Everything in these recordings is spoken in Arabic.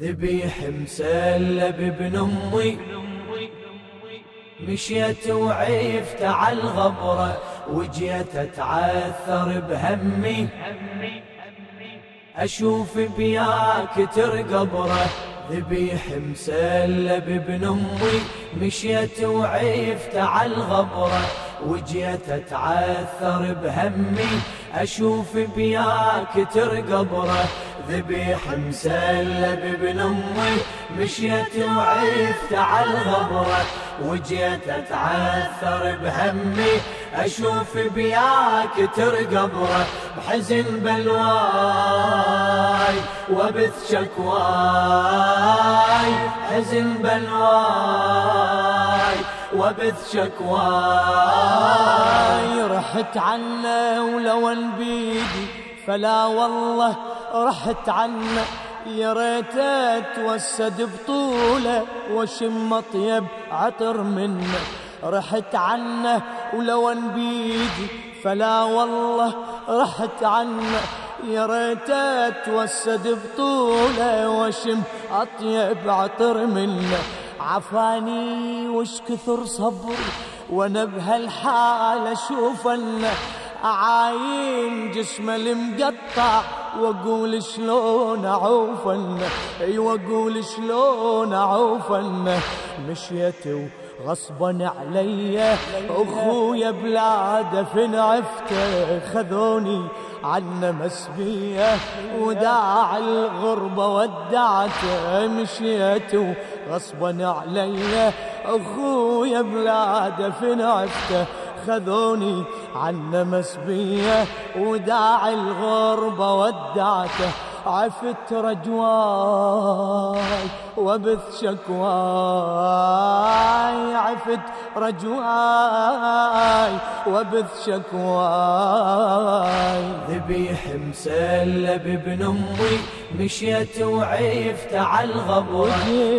ذبيح مسلب ابن أمي. مشيت وعفت على الغبرة وجيت أتعثر بهمي. أشوف بياك ترقبرة ذبيح مسلب ابن أمي. مشيت وعفت على الغبرة وجيت أتعثر بهمي أشوف بياك ترقبره. ذبيح مسلب ابن أمي مشيت وعفت على الغبره. وجيت أتعثر بهمي أشوف بياك ترقبره. بحزن بلواي وبث شكواي حزن بلواي. وبث شكواي. رحت عنه ولو بيدي فلا والله رحت عنه. يا ريت اتوسد بطوله وشم اطيب عطر منه. رحت عنه ولو بيدي فلا والله رحت عنه. يا ريت اتوسد بطوله وشم اطيب عطر منه. عفاني وش كثر صبر وأنا بهالحال أشوف انه أعاين جسمه المقطع وأقول شلون اعوفنه أي وأقول شلون اعوفنه مشيت غصبا علي. أخويا بلا دفن عفته خذوني عنا مسبية وداع الغربة ودعته مشيت غصبا علي. أخويا بلا دفن عفته خذوني عنا مسبية وداع الغربة ودعته عفت رجواي وبث شكواي عفت رجواي وبث شكواي. ذبيح مسلب ابن أمي مشيت وعفت على الغبر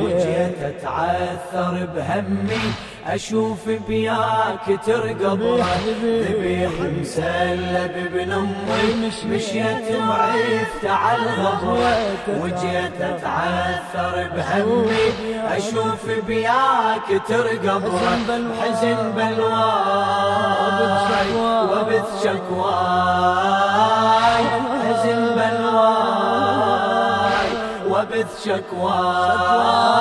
وجيت أتعثر بهمي أشوف بياك ترقبره ذبيح مسلب ابن أمي مشيت وعفت على الغبر وجيت أتعثر بهمي أشوف بياك ترقبره حزن بلواي وبث شكواي. وبث شكواي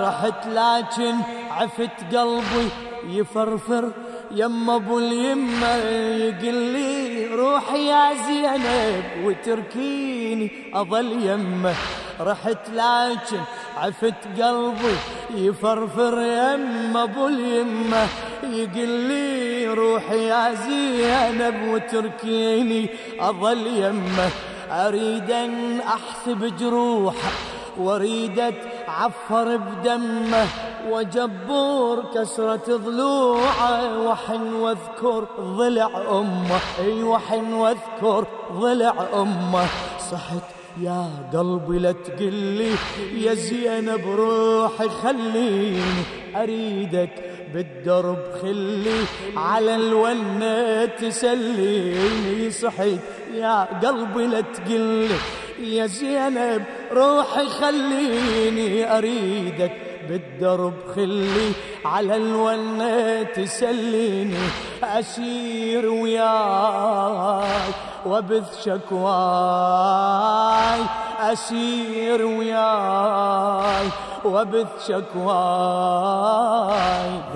رحت لكن عفت قلبي يفرفر يما أبو اليمة يقول لي روح يا زينب وتركيني أظل يمة. رحت لكن عفت قلبي يفرفر يما أبو اليمة يقول لي روح يا زينب وتركيني أظل يمة. أريد أن أحسب جروحه واريد عفر بدمه وجبور كسرة ضلوعه وحن واذكر ضلع أمه أي وحن واذكر ضلع أمه. صحت يا قلبي لا تقلي يا زينب روحي خليني أريدك بالدرب خلي على الونة تسليني صحيت يا قلبي لا تقلي. يا زينب روحي خليني أريدك. بالدرب خلي على الونة تسليني أسير وياي وبث شكواي أسير وياي وبث شكواي.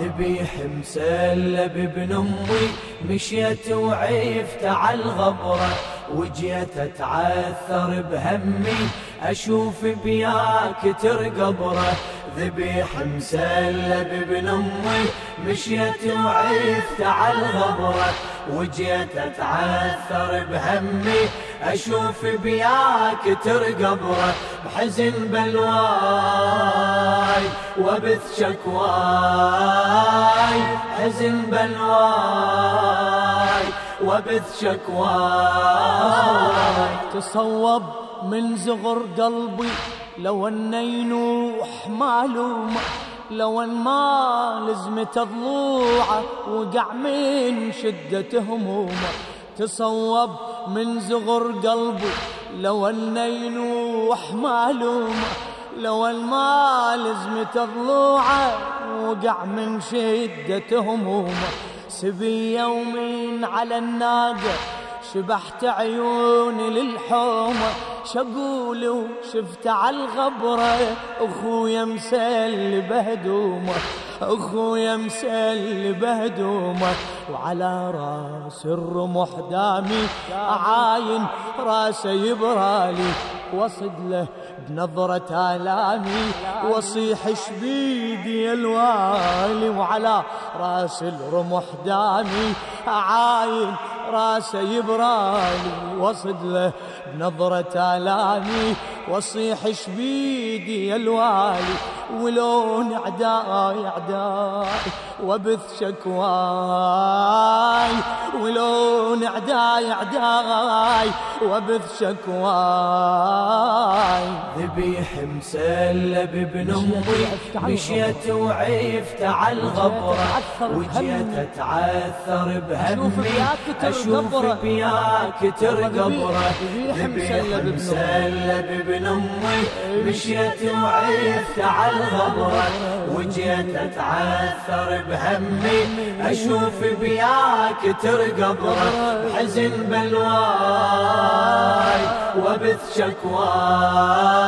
ذبيح مسلب ابن أمي مشيت وعفت على الغبرة وجيت أتعثر بهمي أشوف بياك ترقبرة. ذبيح مسلب ابن امي مشيت وعفت على الغبرة وجيت أتعثر بهمي أشوف بياك ترقبرة بحزن بلواي وبث شكواي حزن بلواي وبث شكواي. تصوب من زغر قلبي لو أن ينوح معلومة لو أن ما لزمت ضلوعه وقع من شدة همومه. تصوب من زغر قلبي لو أن ينوح معلومة لو ما لزمت ضلوعه وقع من شدة همومه. سبي يومين على الناقة شبحت عيوني للحومة شقول وشفت على الغبرة أخويا مسل بهدومة أخويا مسل بهدومة. وعلى رأس الرمح دامي عاين راسه يبرالي وصد له بنظرة آلامي. وصيح شبيدي الوالي. وعلى رأس الرمح دامي عاين راسه يبرالي وصد له بنظرة آلامي. وصيح شبيدي الوالي ولون عداي عداي وبث شكواي ولون عداي عداي وبث شكواي. ذبيح مسلب ابن أمي مشيت وعفت على الغبرة. وجيت أتعثر بهمي أشوف بياك ترقبره ذبيح مسلب ابن أمي. مشيت وعفت على الغبرة. وجيت أتعثر بهمي أشوف بياك ترقبره بحزن بلواي وبث شكواي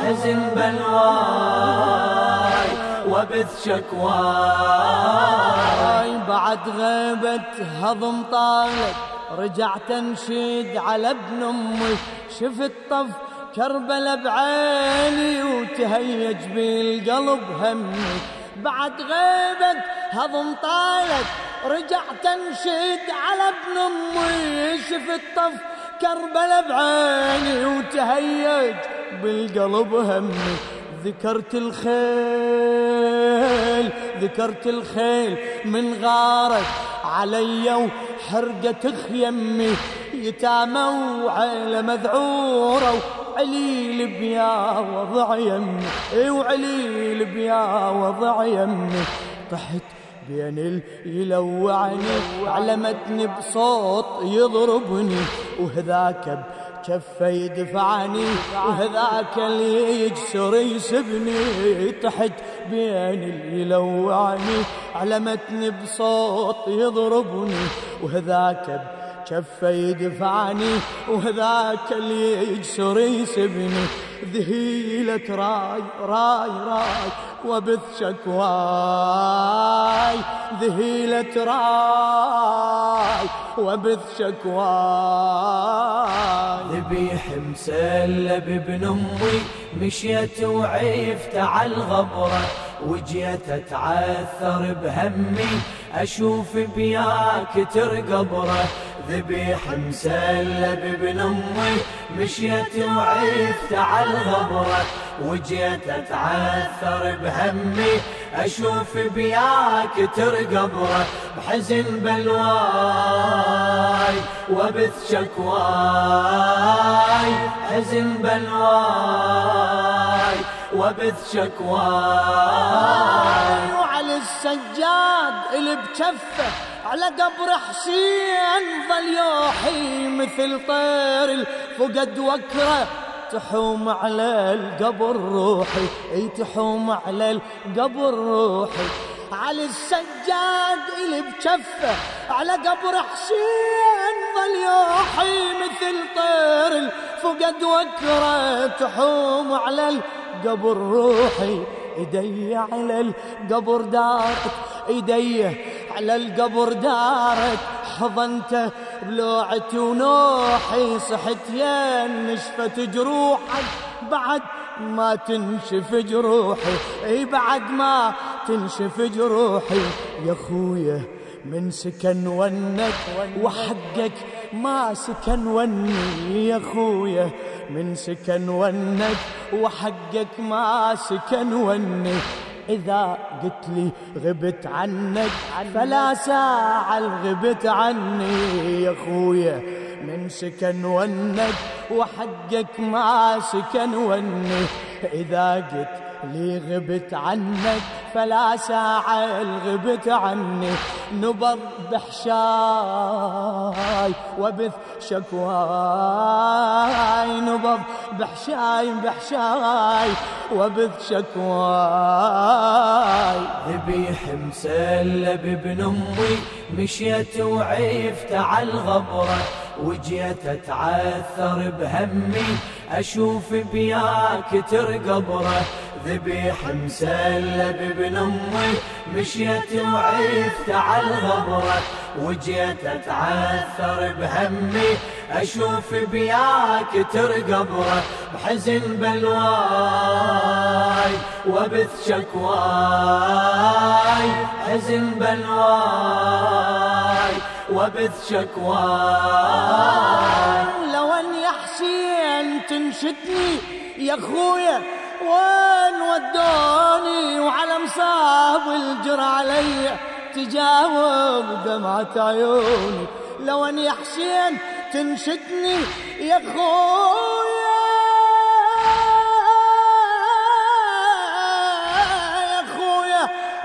حزن بلواي وبث شكواي. بعد غيبة هضم طالت رجعت انشد على ابن أمي شفت طف كربلة بعيني وتهيج بالقلب همي. بعد غيبة هضم طالت رجعت انشد على ابن أمي شفت طف كربلة بعيني وتهيج. بالقلب همي ذكرت الخيل ذكرت الخيل من غارت علي وحرقت خيمي يتامى وعيلة مذعورة. وعليل بيا وضع يمي. إي وعليل بيا وضع يمي. طحت بين يلوعني علمتني بصوت يضربني. وهذاك بكفه يدفعني وهذاك اللي يجسر يسبني. تحت بين يلوعني علمتني بصوت يضربني. وهذاك بكفه يدفعني وهذاك اللي يجسر يسبني. ذهيلة راي راي راي وبث شكواي. ذهيلة راي وبث شكواي. ذبيح مسلب ابن أمي مشيت وعفت على الغبرة. وجيت أتعثر بهمي أشوف بياك ترقبرة. ذبيح مسلب ابن أمي مشيت وعفت على الغبرة وجيت أتعثر بهمي أشوف بياك ترقبرة بحزن بلواي وبث شكواي حزن بلواي وبث شكواي. وعلى السجاد اللي بكفه على قبر حسين ظل يوحي مثل طير الفقد وكرة تحوم على القبر روحي إي تحوم على القبر روحي على السجاد اللي بكفه على قبر حسين ظل يوحي مثل طير الفقد وكرة تحوم على القبر روحي إيدي على القبر دارت ايدي على القبر دارت حضنته بلوعتي ونوحي صحت يا نشفت جروحك. بعد ما تنشف جروحي إي بعد ما تنشف جروحي. يا خويا من سكن ونك وحقك ما سكن وني. يا خويا من سكن ونك وحقك ما سكن وني. إذا قلت لي غبت عنك فلا ساعة غبت عني يا خويا من سكن ونك وحقك ما سكن وني. إذا قلت لي غبت عنك فلا ساعة غبت عني. نبض بحشاي وبث شكواي. نبض بحشاي بحشاي وبث شكواي. ذبيح مسلب ابن أمي مشيت وعفت على الغبرة. وجيت أتعثر بهمي أشوف بياك ترقبرة. ذبيح مسلب ابن أمي مشيت وعفت على الغبرة وجيت أتعثر بهمي أشوف بياك ترقبرة بحزن بلواي وبث شكواي حزن بلواي وبث شكواي لو ان يا حسين تنشدني يا خويا وين ودوني وعلى مصاب الجر علي تجاوب دمعة عيوني. لو ان يا حسين تنشدني يا خويا يا خويا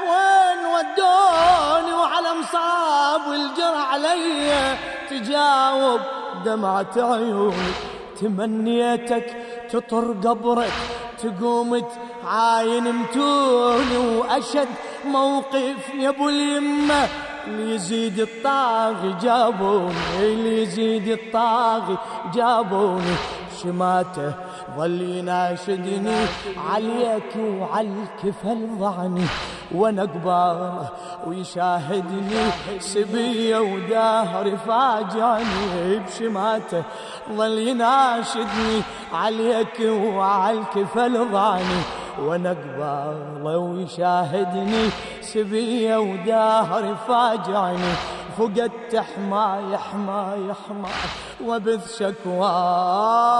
وين ودوني وعلى مصاب الجر علي تجاوب دمعة عيوني. تمنيتك تطر قبرك تقوم تعاين متوني وأشد موقف يا أبو اليمة. اللي يزيد الطاغي جابوني اللي يزيد الطاغي جابوني. شماته ظل يناشدني عليك وعلى الكفل ضعني وأنا قباله ويشاهدني سبية ودهري فاجعني بشماته. ظل يناشدني عليك وعلى الكفل ضعني وأنا قباله ويشاهدني سبية ودهري فاجعني فقدت حماي حماي حماي وبث شكواي.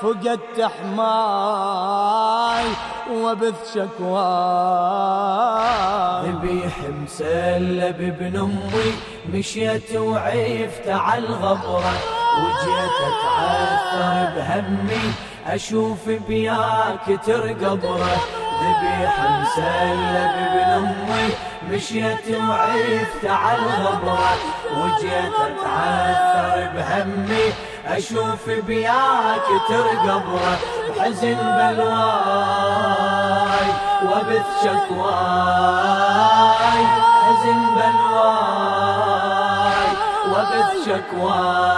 فقدت حماي وبث شكواي. ذبيح مسلب ابن أمي مشيت وعفت على الغبرة. وجيت أتعثر بهمي أشوف بياك ترقبرة. ذبيح مسلب ابن امي مشيت وعفت على الغبره وجيت اتعثر بهمي أشوف بياك ترقبره بحزن بلواي وبث شكواي حزن بلواي وبث شكواي